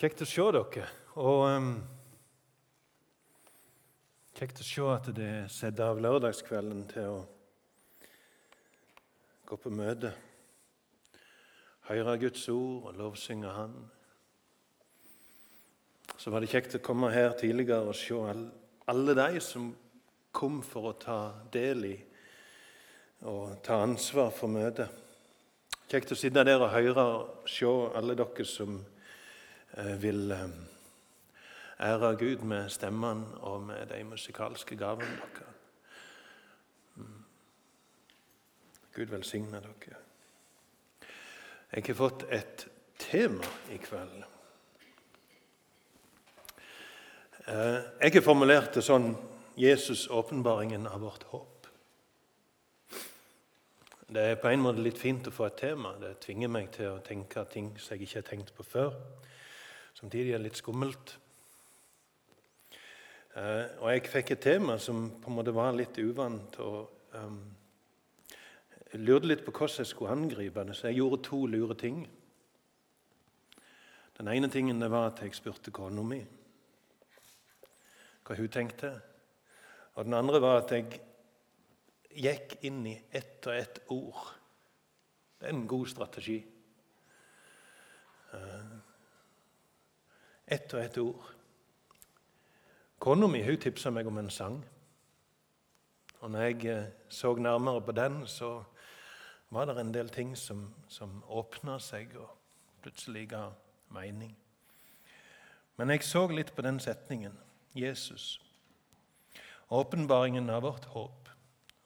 Kjekt å se dere. Og um, kjekt å se at det er satt av lørdagskvelden til å gå på møte. Høre Guds ord og lovsynge Han. Så var det kjekt å komme her tidligere og se alle de som kom for å ta del i og ta ansvar for møtet. Kjekt å sitte der og høre og se alle dere som Eh, vil eh, ære Gud med stemmene og med de musikalske gavene deres. Mm. Gud velsigne dere. Jeg har fått et tema i kveld. Eh, jeg har formulert det sånn Jesus åpenbaringen av vårt håp. Det er på en måte litt fint å få et tema. Det tvinger meg til å tenke ting som jeg ikke har tenkt på før. Samtidig er det litt skummelt. Eh, og jeg fikk et tema som på en måte var litt uvant. og um, Jeg lurte litt på hvordan jeg skulle angripe det, så jeg gjorde to lure ting. Den ene tingen var at jeg spurte kona mi hva hun tenkte. Og den andre var at jeg gikk inn i ett og ett ord. Det er en god strategi. Uh, ett og ett ord. Kona mi tipsa meg om en sang. Og når jeg eh, så nærmere på den, så var det en del ting som, som åpna seg og plutselig ga mening. Men jeg så litt på den setningen Jesus. Åpenbaringen av vårt håp.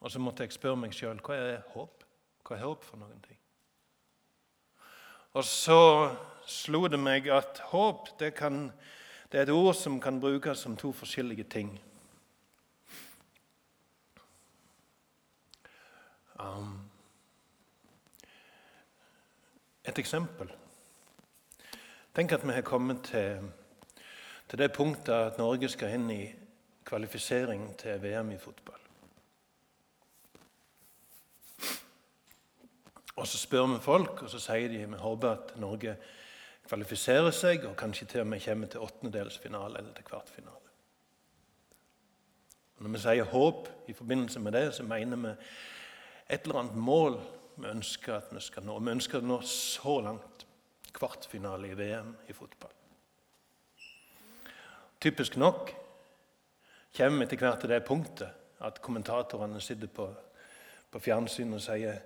Og så måtte jeg spørre meg sjøl hva er håp? Hva er håp for noen ting? Og så slo det meg at håp det, kan, det er et ord som kan brukes som to forskjellige ting. Um, et eksempel. Tenk at vi har kommet til, til det punktet at Norge skal inn i kvalifisering til VM i fotball. Og Så spør vi folk, og så sier de vi håper at Norge kvalifiserer seg og kanskje til og med kommer til åttendedelsfinale eller til kvartfinale. Når vi sier håp i forbindelse med det, så mener vi et eller annet mål vi ønsker at vi skal nå. Vi ønsker å nå så langt. Kvartfinale i VM i fotball. Typisk nok kommer vi etter hvert til det punktet at kommentatorene sitter på, på fjernsyn og sier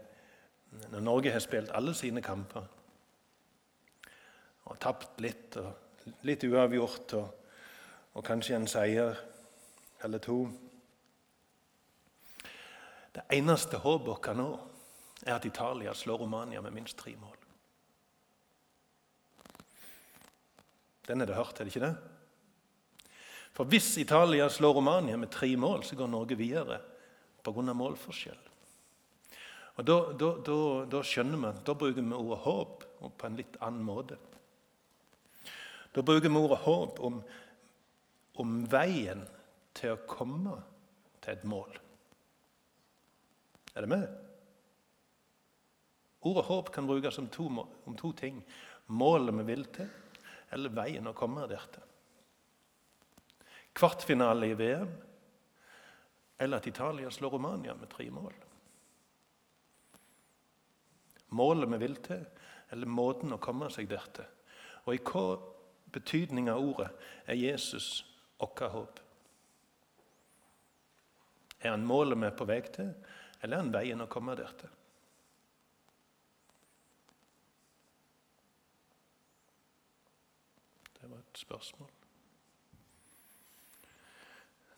når Norge har spilt alle sine kamper og tapt litt, og litt uavgjort og, og kanskje en seier eller to Det eneste håpet vårt nå, er at Italia slår Romania med minst tre mål. Den er det hørt, er det ikke det? For hvis Italia slår Romania med tre mål, så går Norge videre pga. målforskjell. Og da, da, da, da, skjønner vi da bruker vi ordet håp på en litt annen måte. Da bruker vi ordet håp om, om veien til å komme til et mål. Er det med? Ordet håp kan brukes om to, om to ting. Målet vi vil til, eller veien å komme der til. Kvartfinale i VM, eller at Italia slår Romania med tre mål målet vi vil til, eller måten å komme seg dertil. Og i hva betydning av ordet er Jesus vårt håp? Er han målet vi er på vei til, eller er han veien å komme der til? Det var et spørsmål.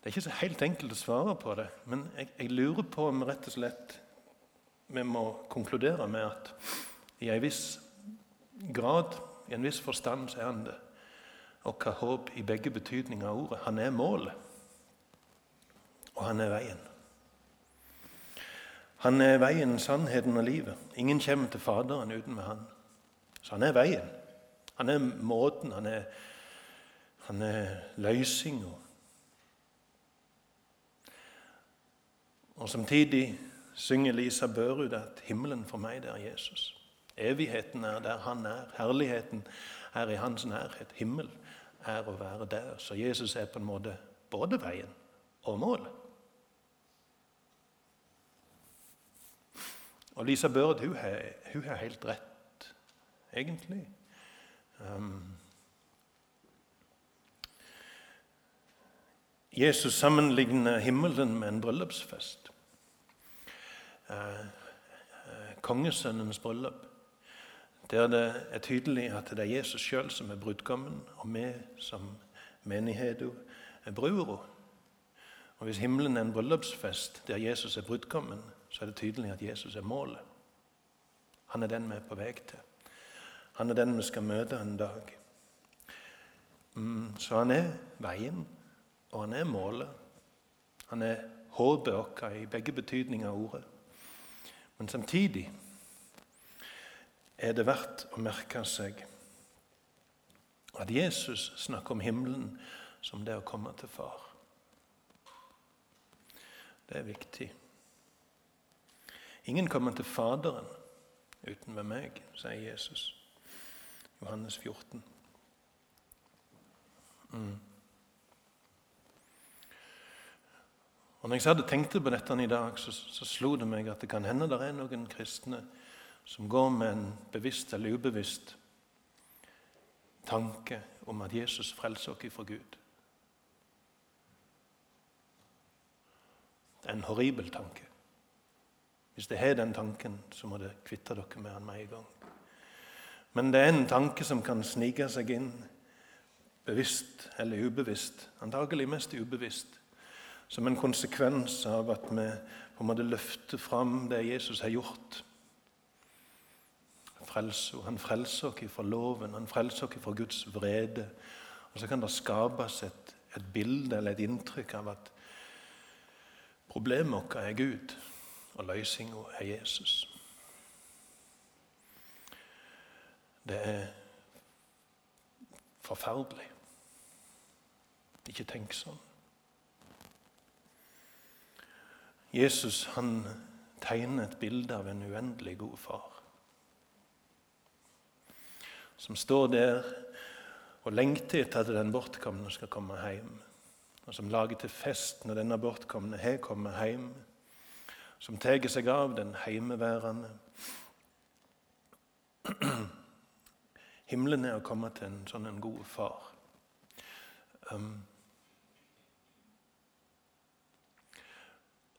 Det er ikke så helt enkelt å svare på det, men jeg, jeg lurer på om rett og slett vi må konkludere med at i en viss grad, i en viss forstand, så er han det. Og hva håp i begge betydninger av ordet. Han er målet, og han er veien. Han er veien, sannheten og livet. Ingen kommer til Faderen uten med han. Så han er veien. Han er måten, han er, han er løsninga. Og samtidig synger Lisa Børud at 'himmelen for meg, det er Jesus'. Evigheten er der han er. Herligheten er i hans nærhet. Himmel er å være der. Så Jesus er på en måte både veien og målet. Og Lisa Børd hun har, helt rett, egentlig. Um, Jesus sammenligner himmelen med en bryllupsfest. Uh, kongesønnens bryllup. Der det er tydelig at det er Jesus sjøl som er brudgommen, og vi som menighet er brura. Og Hvis himmelen er en bryllupsfest der Jesus er brudgommen, så er det tydelig at Jesus er målet. Han er den vi er på vei til. Han er den vi skal møte en dag. Mm, så han er veien, og han er målet. Han er håpet vårt i begge betydninger av ordet. Men samtidig er det verdt å merke seg at Jesus snakker om himmelen som det å komme til Far. Det er viktig. Ingen kommer til Faderen uten ved meg, sier Jesus. Johannes 14. Mm. Og når jeg hadde tenkt på dette i dag, så, så, slo det meg at det kan hende det er noen kristne går med en bevisst eller ubevisst tanke om at Jesus frelser oss fra Gud. Det er en horribel tanke. Hvis dere har den tanken, så må dere kvitte dere med den med en gang. Men det er en tanke som kan snike seg inn, bevisst eller ubevisst. Antagelig mest ubevisst som en konsekvens av at vi på en måte løfter fram det Jesus har gjort. Frelser. Han frelser oss fra loven, han frelser oss fra Guds vrede. Og Så kan det skapes et, et bilde eller et inntrykk av at problemet vårt er Gud, og løsninga er Jesus. Det er forferdelig. Ikke tenk sånn. Jesus han tegner et bilde av en uendelig god far. Som står der og lengter etter at den bortkomne skal komme hjem. Og som lager til fest når denne bortkomne har kommet hjem. Som tar seg av den heimeværende. Himmelen er å komme til en sånn en god far. Um,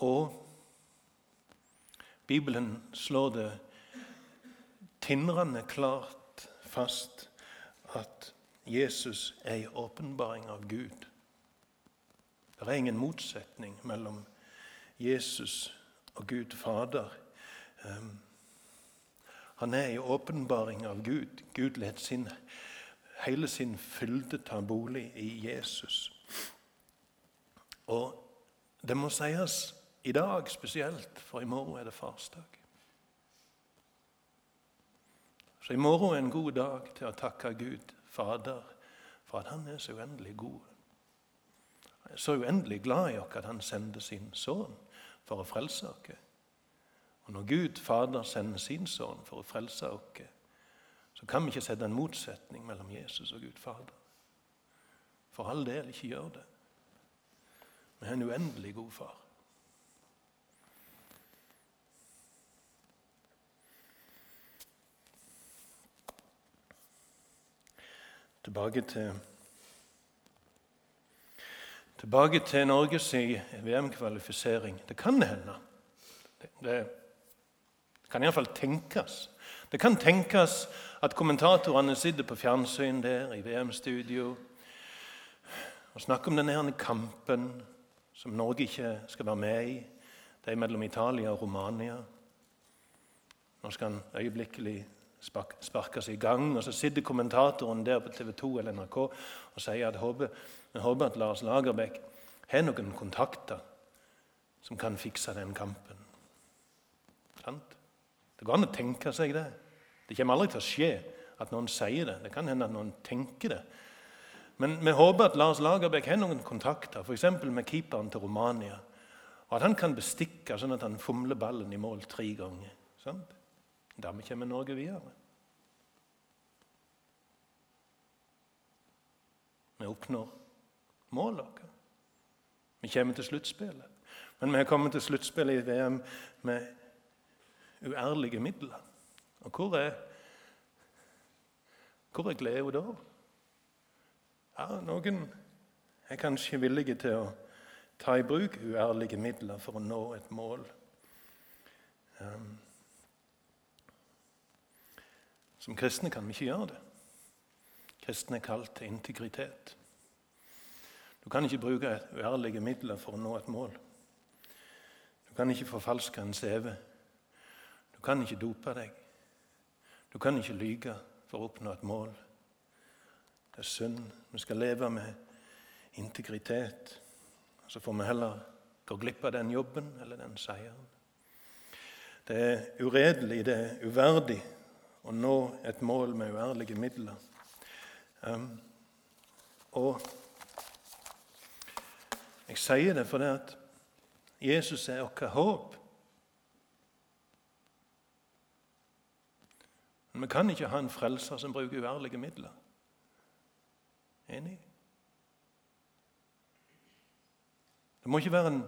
Og Bibelen slår det tindrende klart fast at Jesus er en åpenbaring av Gud. Det er ingen motsetning mellom Jesus og Gud Fader. Ehm, han er en åpenbaring av Gud. Gud let sin, hele sin fylde ta bolig i Jesus. Og det må sies i dag spesielt, for i morgen er det farsdag. I morgen er en god dag til å takke Gud, Fader, for at Han er så uendelig god. Jeg er så uendelig glad i oss at Han sendte sin sønn for å frelse oss. Og når Gud, Fader, sender sin sønn for å frelse oss, så kan vi ikke sette en motsetning mellom Jesus og Gud Fader. For all del ikke gjør det. Har en uendelig god far. Tilbake til, tilbake til Norges VM-kvalifisering. Det kan hende. Det, det kan iallfall tenkes. Det kan tenkes at kommentatorene sitter på fjernsyn der i VM-studio og snakker om denne kampen som Norge ikke skal være med i. Det er mellom Italia og Romania. Nå skal han øyeblikkelig sparkes i gang. Og Så sitter kommentatoren der på TV 2 eller NRK og sier at håper, håper at Lars Lagerbäck har noen kontakter som kan fikse den kampen. Sant? Det går an å tenke seg det. Det kommer aldri til å skje at noen sier det. Det kan hende at noen tenker det. Men vi håper at Lars Lagerbäck har noen kontakter, f.eks. med keeperen til Romania. Og at han kan bestikke sånn at han fomler ballen i mål tre ganger. Sant? Dermed kommer Norge videre. Vi oppnår målet vårt. Vi kommer til sluttspillet. Men vi har kommet til sluttspillet i VM med uærlige midler. Og hvor er, hvor er gleden da? Ja, noen er kanskje villige til å ta i bruk uærlige midler for å nå et mål. Um, som kristne kan vi ikke gjøre det. Kristne er kalt til integritet. Du kan ikke bruke uærlige midler for å nå et mål. Du kan ikke forfalske en CV. Du kan ikke dope deg. Du kan ikke lyge for å oppnå et mål. Det er synd. Vi skal leve med integritet. Så får vi heller gå glipp av den jobben eller den seieren. Det er uredelig, det er uverdig å nå et mål med uærlige midler. Um, og jeg sier det fordi at Jesus er vårt håp. Men vi kan ikke ha en frelser som bruker uærlige midler. Enig? Det må ikke være en,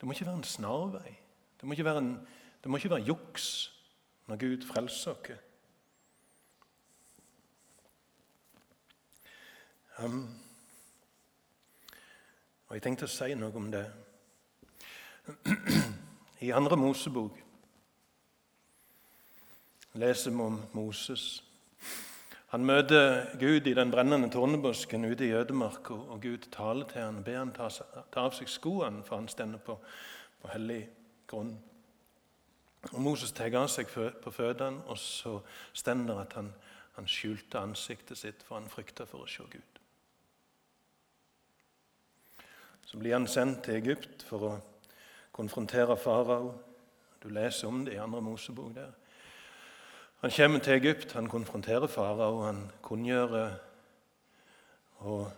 det må ikke være en snarvei. Det må ikke være, en, det må ikke være juks når Gud frelser oss. Um, og Jeg tenkte å si noe om det. I andre Mosebok leser vi om Moses. Han møter Gud i den brennende tornebusken ute i ødemarka, og Gud taler til ham og ber ta, ta av seg skoene, for han stender på, på hellig grunn. Og Moses tar av seg på føttene, og så stender det at han, han skjulte ansiktet sitt, for han frykta for å se Gud. Så blir han sendt til Egypt for å konfrontere farao. Du leser om det i andre Mosebok. der. Han kommer til Egypt, han konfronterer farao, han kunngjør og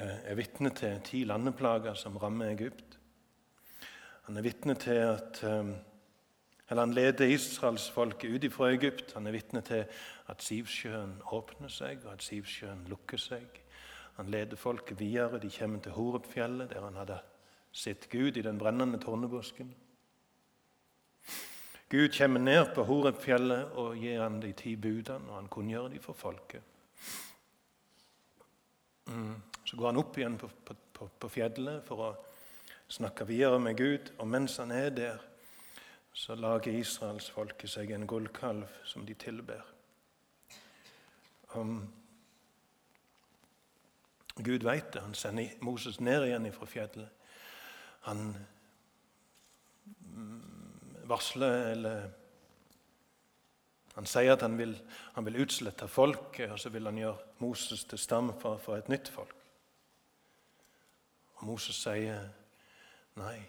eh, er vitne til ti landeplager som rammer Egypt. Han er vitne til at eh, eller Han leder israelsfolket ut fra Egypt. Han er vitne til at Sivsjøen åpner seg, og at Sivsjøen lukker seg. Han leder folket videre. De kommer til Horepfjellet, der han hadde sett Gud i den brennende tårnebusken. Gud kommer ned på Horepfjellet og gir han de ti budene, og han kunngjør dem for folket. Mm. Så går han opp igjen på, på, på, fjellet for å snakke videre med Gud. Og mens han er der, så lager israelsfolket seg en gullkalv som de tilber. Um, Gud vet det. Han sender Moses ned igjen fra fjellet. Han mm, varsler eller Han sier at han vil, han vil utslette folket, og så vil han gjøre Moses til stamfar for et nytt folk. Og Moses sier nei.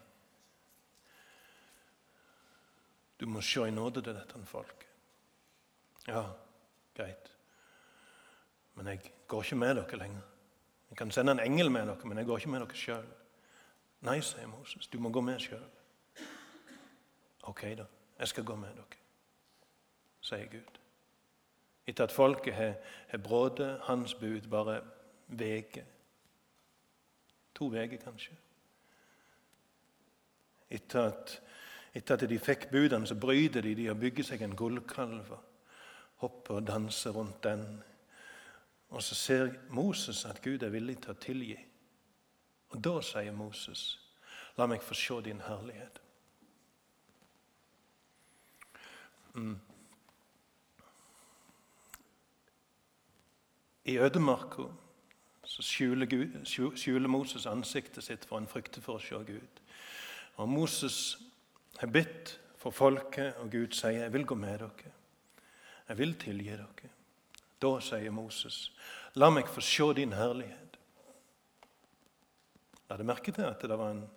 Du må se i nåde til dette folket. Ja, greit. Men jeg går ikke med dere lenger. Jeg kan sende en engel med dere, men jeg går ikke med dere sjøl. Nei, sier Moses, du må gå med sjøl. Ok, da. Jeg skal gå med dere, sier Gud. Etter at folket har, har brådet hans bud bare veker. To veker, kanskje. Etter at, etter at, de fikk budene, så bryter de de og bygger seg en gullkalv. Hopper og danser rundt den og så ser Moses at Gud er villig til å tilgi. Og da sier Moses, 'La meg få se din herlighet'. Mm. I ødemarka skjuler, skjuler, Moses ansiktet sitt for han frykter for å se Gud. Og Moses har bedt for folket, og Gud sier, 'Jeg vil gå med dere. Jeg vil tilgi dere.' Da sier Moses, 'La meg få se din herlighet'. La deg merke til at det var en,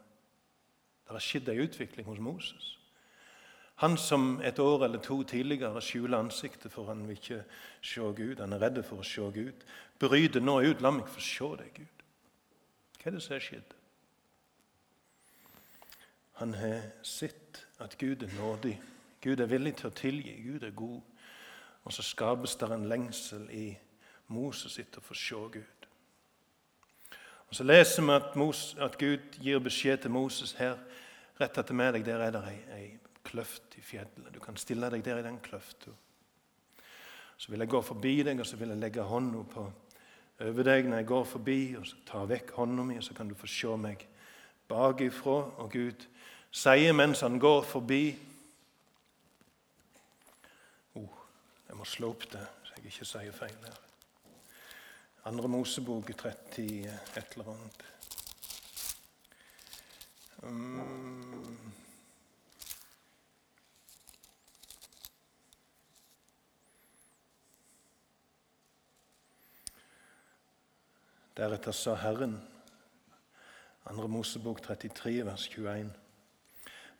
det skjedd ei utvikling hos Moses. Han som et år eller to tidligere skjuler ansiktet for han vil ikke se Gud, han er redd for å se Gud, bryter nå ut 'La meg få se deg, Gud'. Hva er det som har skjedd? Han har sett at Gud er nådig. Gud er villig til å tilgi. Gud er god. Og så skapes det en lengsel i Moses sitt å få se Gud. Og Så leser vi at, Mos, at Gud gir beskjed til Moses her. Rett etter med deg, der er det ei, ei kløft i fjellet. Du kan stille deg der i den kløfta. Så vil jeg gå forbi deg, og så vil jeg legge hånda på over deg når jeg går forbi, og så ta vekk hånda mi, og så kan du få se meg bakifra. Og Gud sier mens han går forbi Jeg må slå opp det, så jeg ikke sier feil her. Andre Mosebok 30 et eller annet. Um, Deretter sa Herren, andre Mosebok 33, vers 21.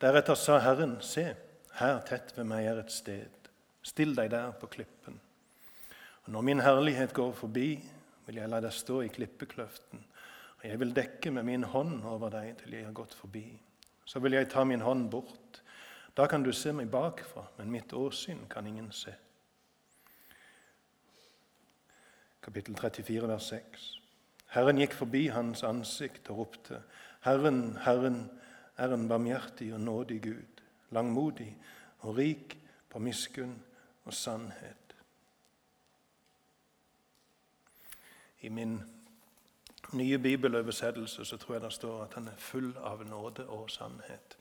Deretter sa Herren, se, her tett ved meg er et sted. Still deg der på klippen. Og når min herlighet går forbi, vil jeg la deg stå i klippekløften, og jeg vil dekke med min hånd over deg til jeg har gått forbi. Så vil jeg ta min hånd bort. Da kan du se meg bakfra, men mitt åsyn kan ingen se. Kapittel 34, vers 6. Herren gikk forbi hans ansikt og ropte, Herren, Herren er en barmhjertig og nådig Gud, langmodig og rik på miskunn og sannhet I min nye bibeløversettelse så tror jeg det står at han er full av nåde og sannhet.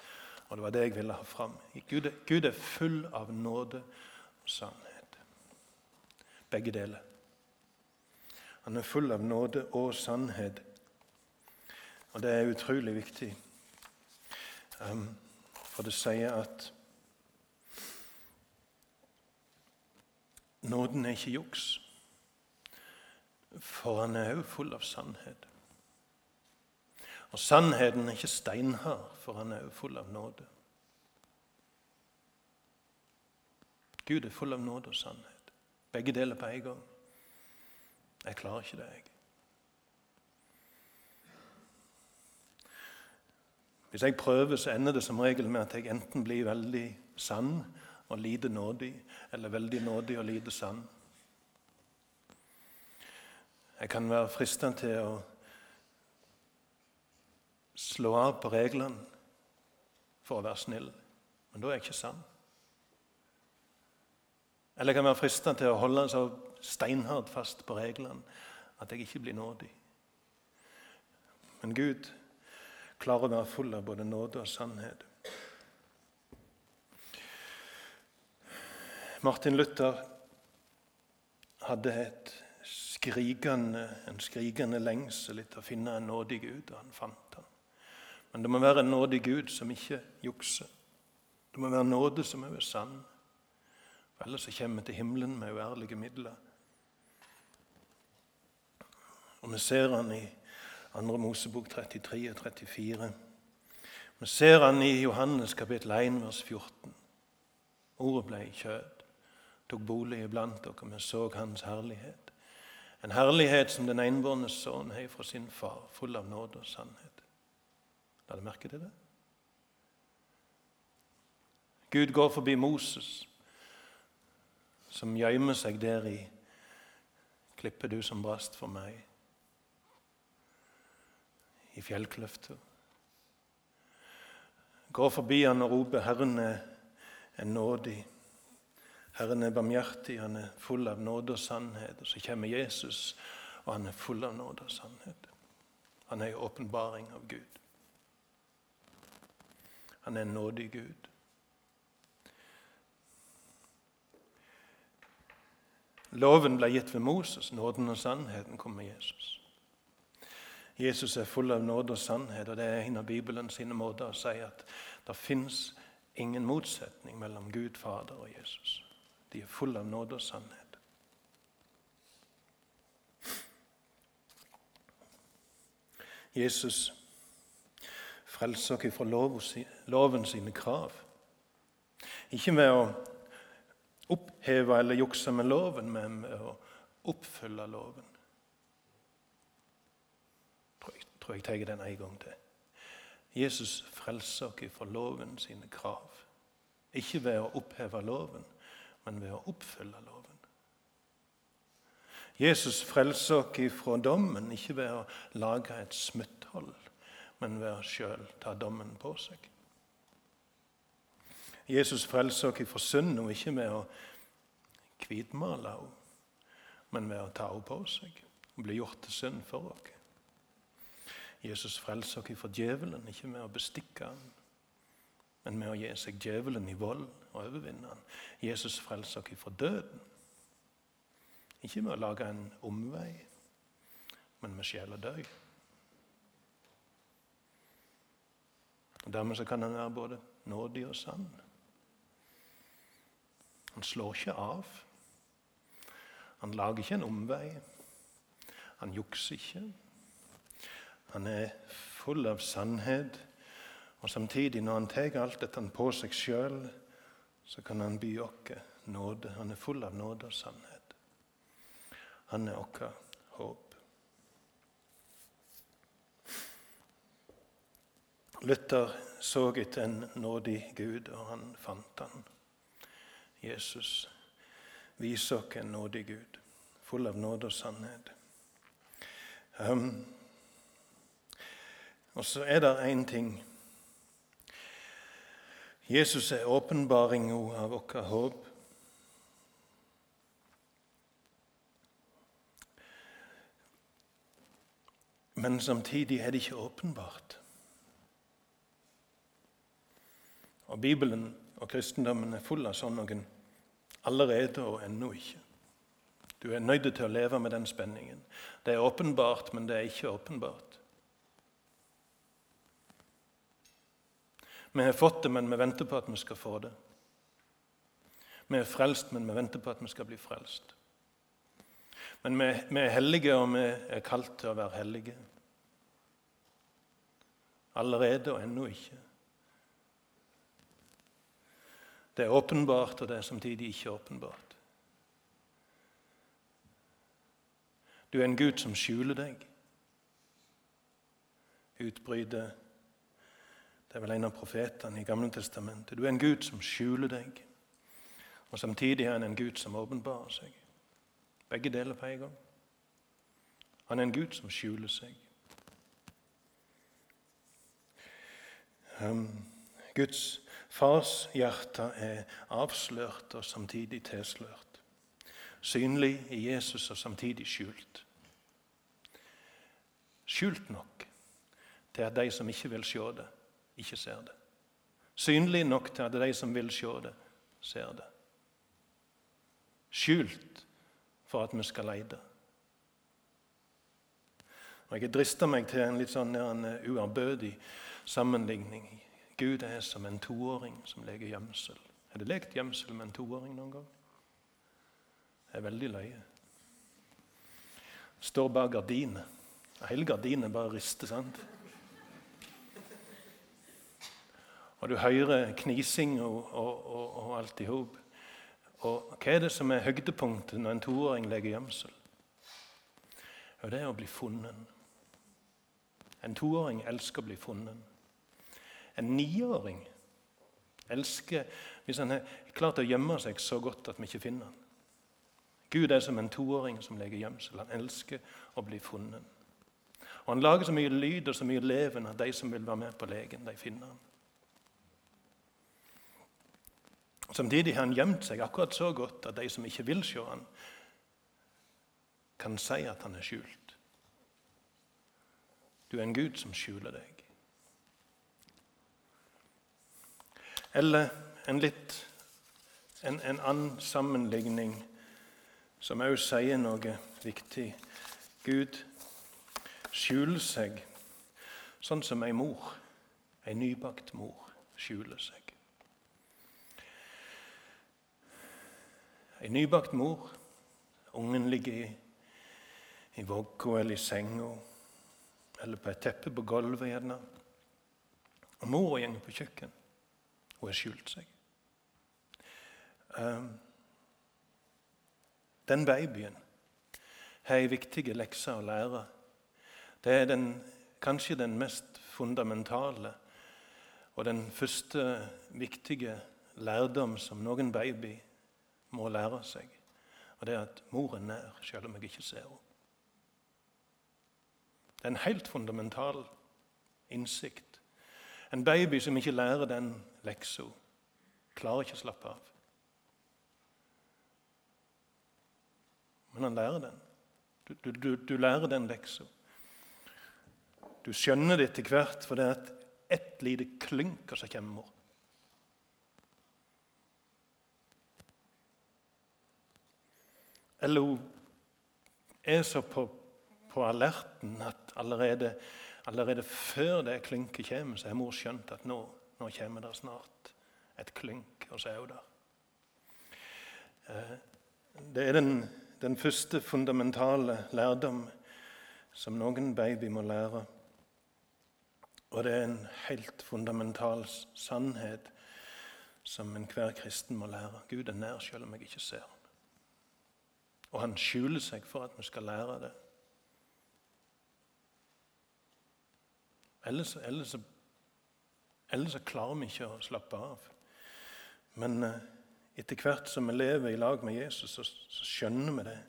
Og Det var det jeg ville ha fram. Gud, Gud er full av nåde og sannhet. Begge deler. Han er full av nåde og sannhet. Og det er utrolig viktig. Um, for det sier at nåden er ikke juks. For han er òg full av sannhet. Og sannheten er ikke steinhard, for han er òg full av nåde. Gud er full av nåde og sannhet. Begge deler på en gang. Jeg klarer ikke det, jeg. Hvis jeg prøver, så ender det som regel med at jeg enten blir veldig sann og lite nådig, eller veldig nådig og lite sann. Jeg kan være fristende til å slå av på reglene for å være snill, men da er jeg ikke sann. Eller jeg kan være fristet til å holde så steinhardt fast på reglene at jeg ikke blir nådig. Men Gud klarer å være full av både nåde og sannhet. Martin Luther hadde et skrikende, en skrikende lengsel etter å finne en nådig Gud, og han fant han. Men det må være en nådig Gud som ikke jukser. Det må være nåde som er sann. Ellers så kommer vi til himmelen med uærlige midler. Og vi ser han i 2. Mosebok 33 og 34. Vi ser han i Johannes kapittel 1, vers 14. Ordet ble kjød, tok bolig iblant dere, men så hans herlighet. En herlighet som den enbårne sønn har fra sin far, full av nåde og sannhet. La du merke til det? Gud går forbi Moses, som gjemmer seg der i klippet du som brast for meg, i fjellkløfta. Går forbi han og roper 'Herren er nådig'. Herren er barmhjertig, han er full av nåde og sannhet. Og så kommer Jesus, og han er full av nåde og sannhet. Han er en åpenbaring av Gud. Han er en nådig Gud. Loven ble gitt ved Moses, nåden og sannheten kom med Jesus. Jesus er full av nåde og sannhet, og det er en av Bibelen sine måter å si at det fins ingen motsetning mellom Gud Fader og Jesus. De er fulle av nåde og sannhet. Jesus frelser oss fra loven sine krav. Ikke med å oppheve eller jukse med loven, men med å oppfylle loven. Jeg tror jeg tar den en gang til. Jesus frelser oss fra loven sine krav. Ikke ved å oppheve loven, men ved å oppfylle loven. Jesus frelser oss fra dommen, ikke ved å lage et smutthold, men ved å sjøl ta dommen på seg. Jesus frelser oss fra synden, og ikke ved å hvitmale henne, men ved å ta henne på seg og bli gjort til synd for oss. Jesus frelser oss fra djevelen, ikke med å bestikke han, men med å gi seg djevelen i vold og overvinne han. Jesus frelser oss fra døden. Ikke med å lage en omvei, men med sjel og død. Og Dermed kan han være både nådig og sann. Han slår ikke av. Han lager ikke en omvei. Han jukser ikke. Han er full av sannhet. Og samtidig, når han tar alt dette på seg sjøl, så kan han by oss nåde. Han er full av nåde og sannhet. Han er vårt håp. Luther så etter en nådig Gud, og han fant han. Jesus viser oss en nådig Gud, full av nåde og sannhet. Um, og så er det én ting. Jesus er åpenbaringa av vårt håp. Men samtidig er det ikke åpenbart. Og Bibelen og kristendommen er full av sånn noen allerede og ennå ikke. Du er nødt til å leve med den spenningen. Det er åpenbart, men det er ikke åpenbart. Vi har fått det, men vi venter på at vi skal få det. Vi er frelst, men vi venter på at vi skal bli frelst. Men vi, er hellige, og vi er kalt til å være hellige. Allerede og ennå ikke. Det er åpenbart, og det er samtidig ikke åpenbart. Du er en Gud som skjuler deg. Utbryter Det er vel en av profetene i Gamle Testamentet. Du er en Gud som skjuler deg, og samtidig er han en Gud som åpenbarer seg. Begge deler på en gang. Han er en Gud som skjuler seg. Um, Guds Fars hjerte er avslørt og samtidig tilslørt. Synlig i Jesus og samtidig skjult. Skjult nok til at de som ikke vil se det, ikke ser det. Synlig nok til at de som vil se det, ser det. Skjult for at vi skal leide. Og Jeg drister meg til en litt sånn uærbødig sammenligning. Gud er som en toåring som leker gjemsel. Har du lekt gjemsel med en toåring noen gang? Det er veldig løye. Står bak gardinet. Hele gardinet bare rister. sant? Og du hører knising og, og, og, og alt i hop. Og hva er det som er høydepunktet når en toåring legger gjemsel? Jo, det er å bli funnet. En toåring elsker å bli funnet. En niåring elsker hvis han er klart å gjemme seg så godt at vi ikke finner han. Gud er som en toåring som legger gjemsel. Han elsker å bli funnet. Og Han lager så mye lyd og så mye leven at de som vil være med på leken, de finner han. Samtidig har han gjemt seg akkurat så godt at de som ikke vil se han, kan si at han er skjult. Du er en Gud som skjuler deg. Eller en litt en, en annen sammenligning som òg sier noe viktig. Gud skjuler seg sånn som ei mor, ei nybakt mor, skjuler seg. Ei nybakt mor, ungen ligger i, i vogga eller i senga eller på et teppe på gulvet. gjerne. Og mora går på kjøkken. Hun har skjult seg. Um, den babyen har ei viktig lekse å lære. Det er den, kanskje den mest fundamentale og den første viktige lærdom som noen baby må lære seg. Og det er at mor er nær, selv om jeg ikke ser henne. Det er en helt fundamental innsikt. En baby som ikke lærer den leksa, klarer ikke å slappe av. Men han lærer den. Du, du, du, du lærer den leksa. Du skjønner det etter hvert, for det er ett lite klynk, så kommer mor. Eller hun er så på, på alerten at allerede, allerede, før det klynket kommer, så har mor skjønt at nå, nå kommer det snart et klynk, og så er hun der. Eh, det er den, den første fundamentale lærdom som noen baby må lære. Og det er en helt fundamental sannhet som enhver kristen må lære. Gud er nær selv om jeg ikke ser ham. Og han skjuler seg for at vi skal lære det. Ellers, ellers, ellers klarer vi ikke å slappe av. Men eh, etter hvert som vi lever i lag med Jesus, så, så skjønner vi det.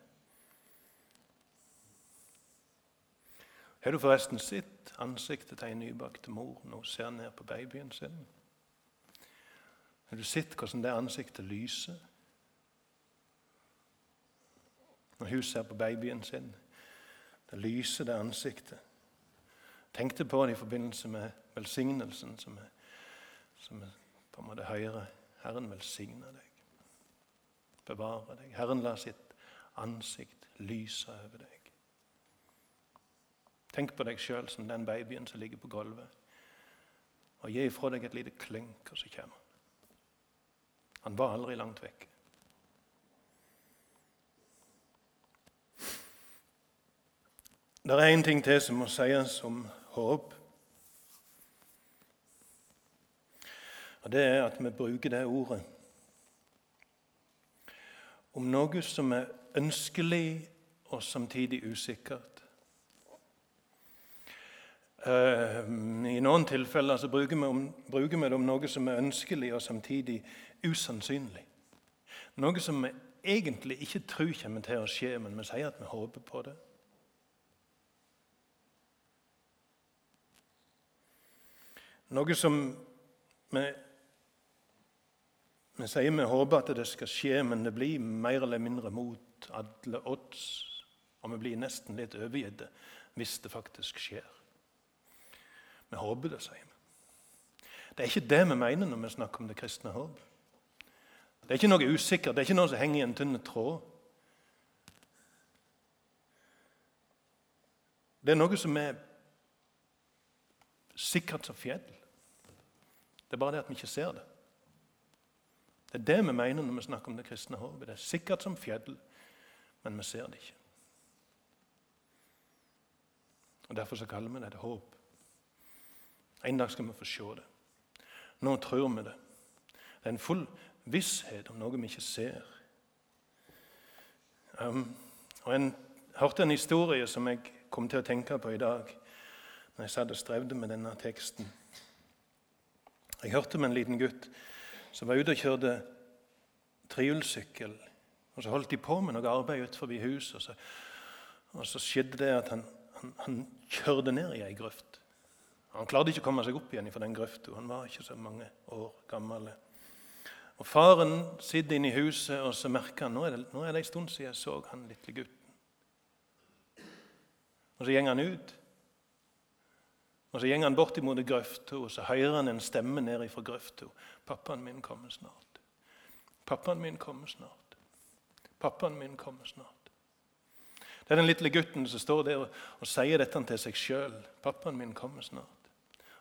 Har du forresten sett ansiktet til ei nybakte mor når hun ser ned på babyen sin? Har du sett hvordan det ansiktet lyser når hun ser på babyen sin? Det lyser, det ansiktet. Tenkte på det i forbindelse med velsignelsen som er, som er på en måte høyere. Herren velsigne deg, bevare deg. Herren lar sitt ansikt lyse over deg. Tenk på deg sjøl som den babyen som ligger på gulvet. Og gi ifra deg et lite klynk, og så kommer han. Han var aldri langt vekk. Det er én ting til som må sies om håp. Og Det er at vi bruker det ordet om noe som er ønskelig og samtidig usikkert. Eh, I noen tilfeller så bruker vi, om, bruker vi det om noe som er ønskelig og samtidig usannsynlig. Noe som vi egentlig ikke tror kommer til å skje, men vi sier at vi håper på det. Noe som vi, vi sier vi håper at det skal skje, men det blir mer eller mindre mot alle odds. Og vi blir nesten litt overgitt hvis det faktisk skjer. Vi håper det, sier vi. Det er ikke det vi mener når vi snakker om det kristne håp. Det er ikke noe usikkert, det er ikke noe som henger i en tynn tråd. Det er noe som er sikkert som fjell. Det er bare det at vi ikke ser det. Det er det vi mener når vi snakker om det kristne håpet. Det er sikkert som fjell, men vi ser det ikke. Og Derfor så kaller vi det et håp. En dag skal vi få se det. Nå tror vi det. Det er en full visshet om noe vi ikke ser. Um, og Jeg hørte en historie som jeg kom til å tenke på i dag når jeg satt og strevde med denne teksten. Jeg hørte om en liten gutt som var ute og kjørte trehjulssykkel. Og Så holdt de på med noe arbeid utenfor huset, og så, og så skjedde det at han, han, han kjørte ned i ei grøft. Han klarte ikke å komme seg opp igjen fra den grøfta. Han var ikke så mange år gammel. Og Faren sitter inne i huset, og så merker han nå er det, nå er det en stund siden jeg så han lille gutten. Og Så går han ut. Og Så går han bort imot grøfta, og så hører han en stemme ned fra grøfta. 'Pappaen min kommer snart. Pappaen min kommer snart. Pappaen min kommer snart.' Det er den lille gutten som står der og, og sier dette til seg sjøl. 'Pappaen min kommer snart.'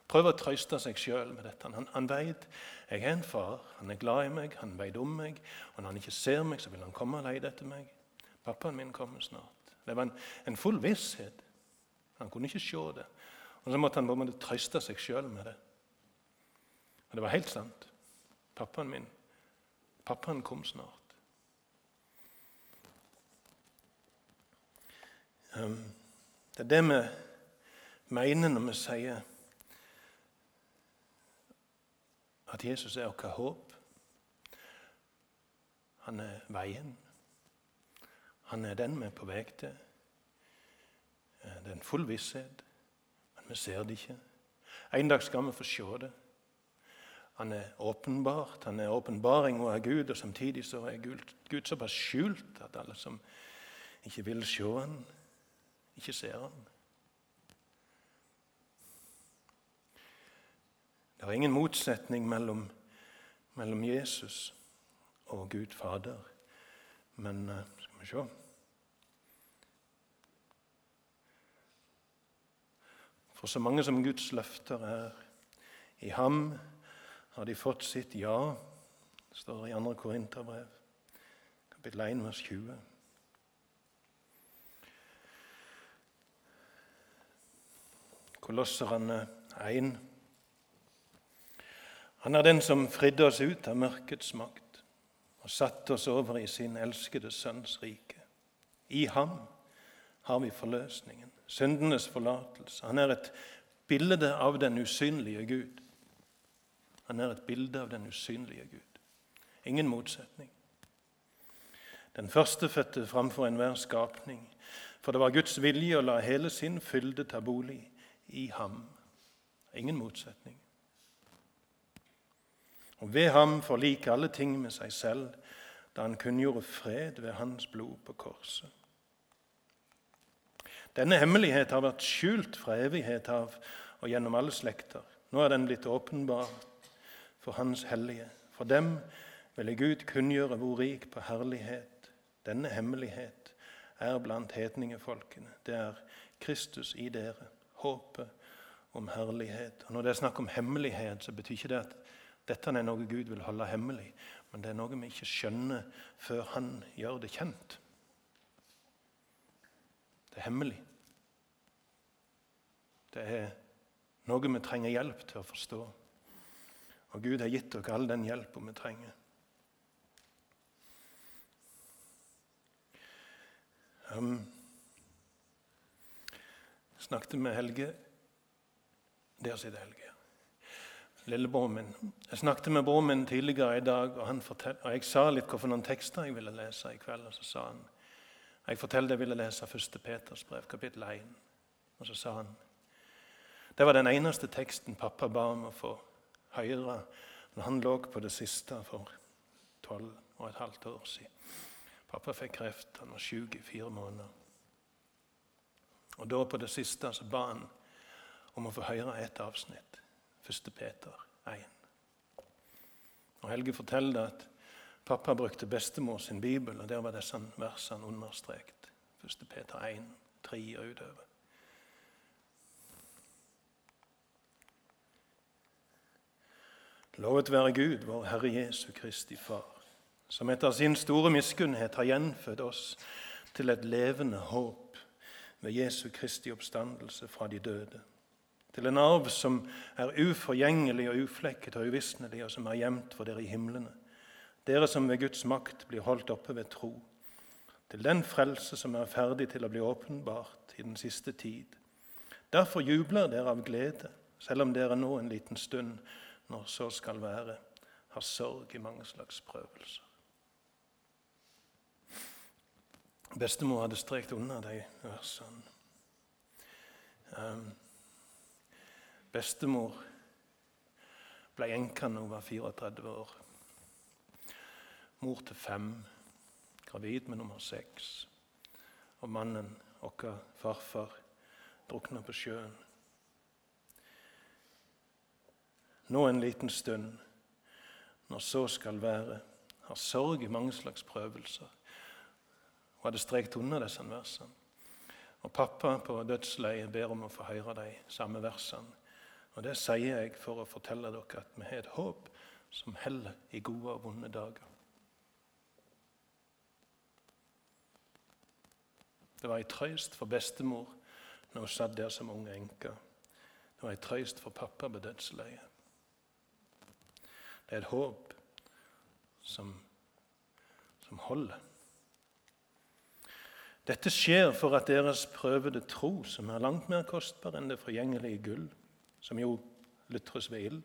Prøver å trøste seg sjøl med dette. Han, han vet jeg er en far, han er glad i meg, han vet om meg. Og når han ikke ser meg, så vil han komme og lete etter meg. Pappaen min kommer snart. Det var en, en full visshet. Han kunne ikke se det. Og Så måtte han bare trøste seg sjøl med det. Og det var helt sant. Pappaen min, pappaen kom snart. Um, det er det vi mener når vi sier at Jesus er vårt håp. Han er veien. Han er den vi er på vei til. Eh, det er en full visshet, vi ser det ikke. En dag skal vi få se det. Han er åpenbart, han er åpenbaring av Gud, og samtidig så er Gud, såpass skjult at alle som ikke vil se han, ikke ser han. Det er ingen motsetning mellom, mellom Jesus og Gud Fader. Men uh, skal vi se For så mange som Guds løfter er i ham, har de fått sitt ja. står Det i 2. Korinterbrev, kapittel 1, vers 20. Kolosserne 1. Han er den som fridde oss ut av mørkets makt og satte oss over i sin elskede Sønns rike. I ham har vi forløsningen, syndenes forlatelse. Han er et bilde av den usynlige Gud. Han er et bilde av den usynlige Gud. Ingen motsetning. Den førstefødte framfor enhver skapning. For det var Guds vilje å la hele sin fylde ta bolig i ham. Ingen motsetning. Og ved ham forlike alle ting med seg selv, da han kunngjorde fred ved hans blod på korset. Denne hemmelighet har vært skjult fra evighet av og gjennom alle slekter. Nå er den blitt åpenbar for Hans hellige. For dem ville Gud kunngjøre hvor rik på herlighet denne hemmelighet er blant hedningefolkene. Det er Kristus i dere, håpet om herlighet. Og Når det er snakk om hemmelighet, så betyr ikke det at dette er noe Gud vil holde hemmelig, men det er noe vi ikke skjønner før Han gjør det kjent. Det er hemmelig. Det er noe vi trenger hjelp til å forstå. Og Gud har gitt dere all den hjelpa vi trenger. Um, snakket med Helge Der sitter Helge. Lillebroren min. Jeg snakket med broren min tidligere i dag, og, fortell, og jeg sa litt noen tekster jeg ville lese i kveld. Og så sa han jeg forteller det jeg ville lese 1. Peters brev, kapittel 1. Og så sa han det var den eneste teksten pappa ba om å få høre når han lå på det siste for tolv og et halvt år siden. Pappa fikk kreft. Han var syk i fire måneder. Og da på det siste så ba han om å få høre et avsnitt. 1. Peter 1. Og Helge forteller at pappa brukte bestemor sin bibel, og der var disse versene understreket. 1. Peter 1, 3 og utover. Lovet være Gud, vår Herre Jesu Kristi Far, som etter sin store miskunnhet har gjenfødt oss til et levende håp ved Jesu Kristi oppstandelse fra de døde. Til en arv som er uforgjengelig og uflekket og uvisnelig, og som er gjemt for dere i himlene. Dere som ved Guds makt blir holdt oppe ved tro. Til den frelse som er ferdig til å bli åpenbart i den siste tid. Derfor jubler dere av glede, selv om dere nå en liten stund når så skal være, har sorg i mange slags prøvelser. Bestemor hadde strekt unna de versene. Um, bestemor ble enke da hun var 34 år. Mor til fem, gravid med nummer seks. Og mannen, vår farfar, drukna på sjøen. nå en liten stund, når så skal være, har sorg i mange slags prøvelser. Hun hadde strekt unna disse versene. Og pappa på dødsleiet ber om å få høre de samme versene. Og det sier jeg for å fortelle dere at vi har et håp som heller i gode og vonde dager. Det var ei trøyst for bestemor når hun satt der som ung enke. Det var ei trøyst for pappa på dødsleiet. Det er et håp som, som holder. Dette skjer for at deres prøvede tro, som er langt mer kostbar enn det forgjengelige gull, som jo lutres ved ild,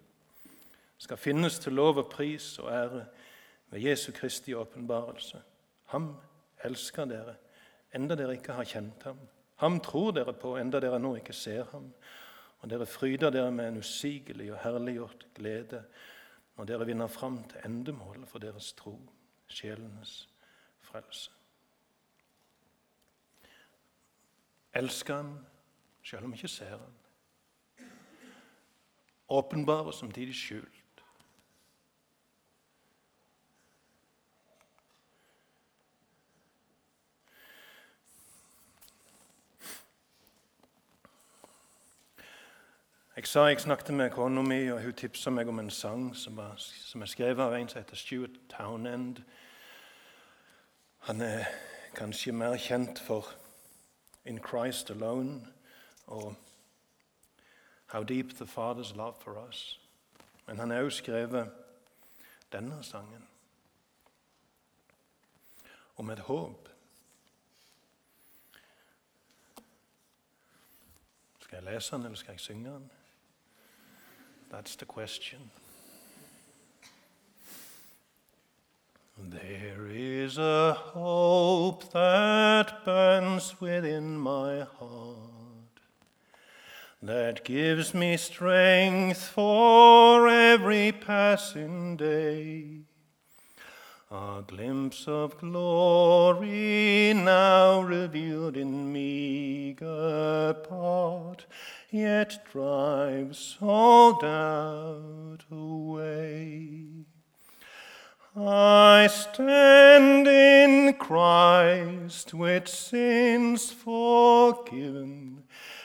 skal finnes til lov og pris og ære ved Jesu Kristi åpenbarelse. Ham elsker dere enda dere ikke har kjent ham. Ham tror dere på, enda dere nå ikke ser ham. Og dere fryder dere med en usigelig og herliggjort glede når dere vinner fram til endemålet for deres tro, sjelenes frelse. Elsker han selv om ikke ser han. Åpenbar og samtidig skjult. Jeg sa jeg snakket med kona mi, og hun tipsa meg om en sang som, var, som er skrevet av en som heter Stuart Townend. Han er kanskje mer kjent for In Christ Alone og How Deep the Father's Love for Us. Men han har også skrevet denne sangen om et håp. Skal jeg lese den, eller skal jeg synge den? That's the question. There is a hope that burns within my heart, that gives me strength for every passing day. A glimpse of glory now revealed in meager part, yet drives all doubt away. I stand in Christ with sins forgiven,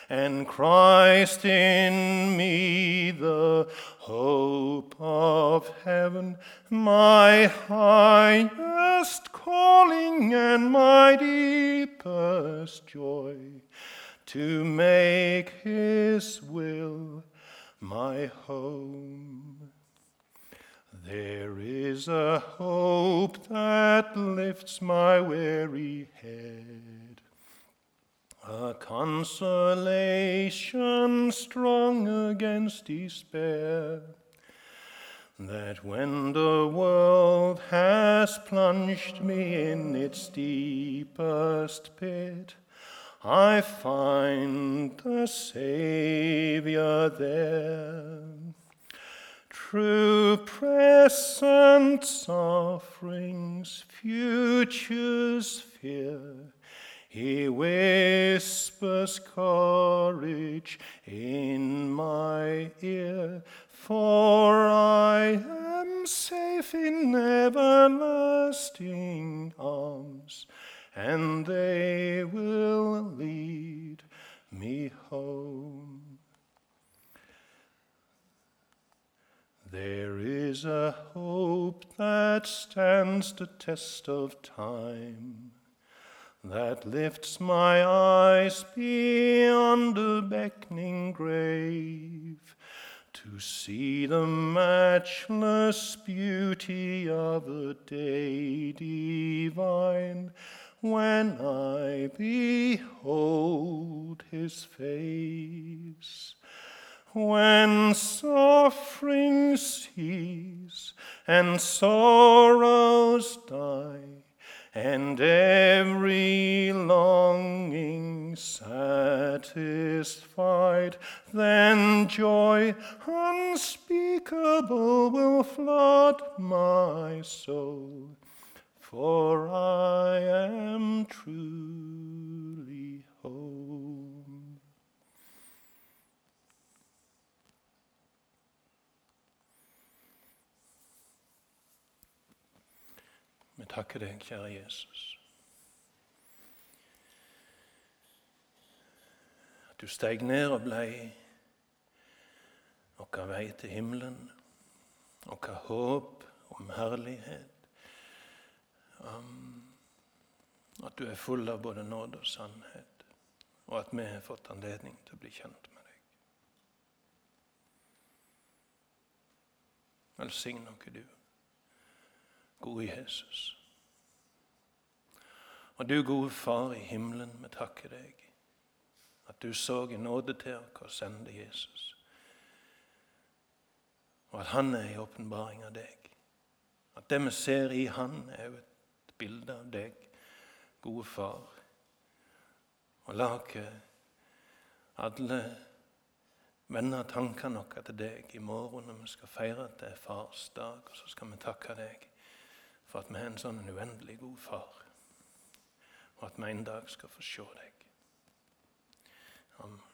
and Christ in me the hope of heaven, my highest calling and my deepest joy, to make his will my home. There is a hope that lifts my weary head, a consolation strong against despair. That when the world has plunged me in its deepest pit, I find the Savior there True present sufferings, future's fear. He whispers courage in my ear, for I am safe in everlasting arms, and is a hope that stands the test of time, that lifts my eyes beyond the beckoning grave, to see the matchless beauty of a day divine, when I behold his face. When suffering cease and sorrows die, and every longing satisfied, then joy unspeakable will flood my soul, for I am truly whole. Vi takker deg, kjære Jesus. At du steg ned og blei vår vei til himmelen, vår håp om herlighet. Um, at du er full av både nåde og sannhet, og at vi har fått anledning til å bli kjent med deg. Velsign oss, du gode Jesus. Og du, gode Far i himmelen, vi takker deg at du så i nåde til oss og sendte Jesus. Og at han er i åpenbaring av deg. At det vi ser i han, er jo et bilde av deg, gode Far, Og la oss alle vende tankene våre til deg i morgen når vi skal feire at det er fars dag. Og så skal vi takke deg for at vi har en sånn uendelig god far, og at vi en dag skal få se deg. Amen.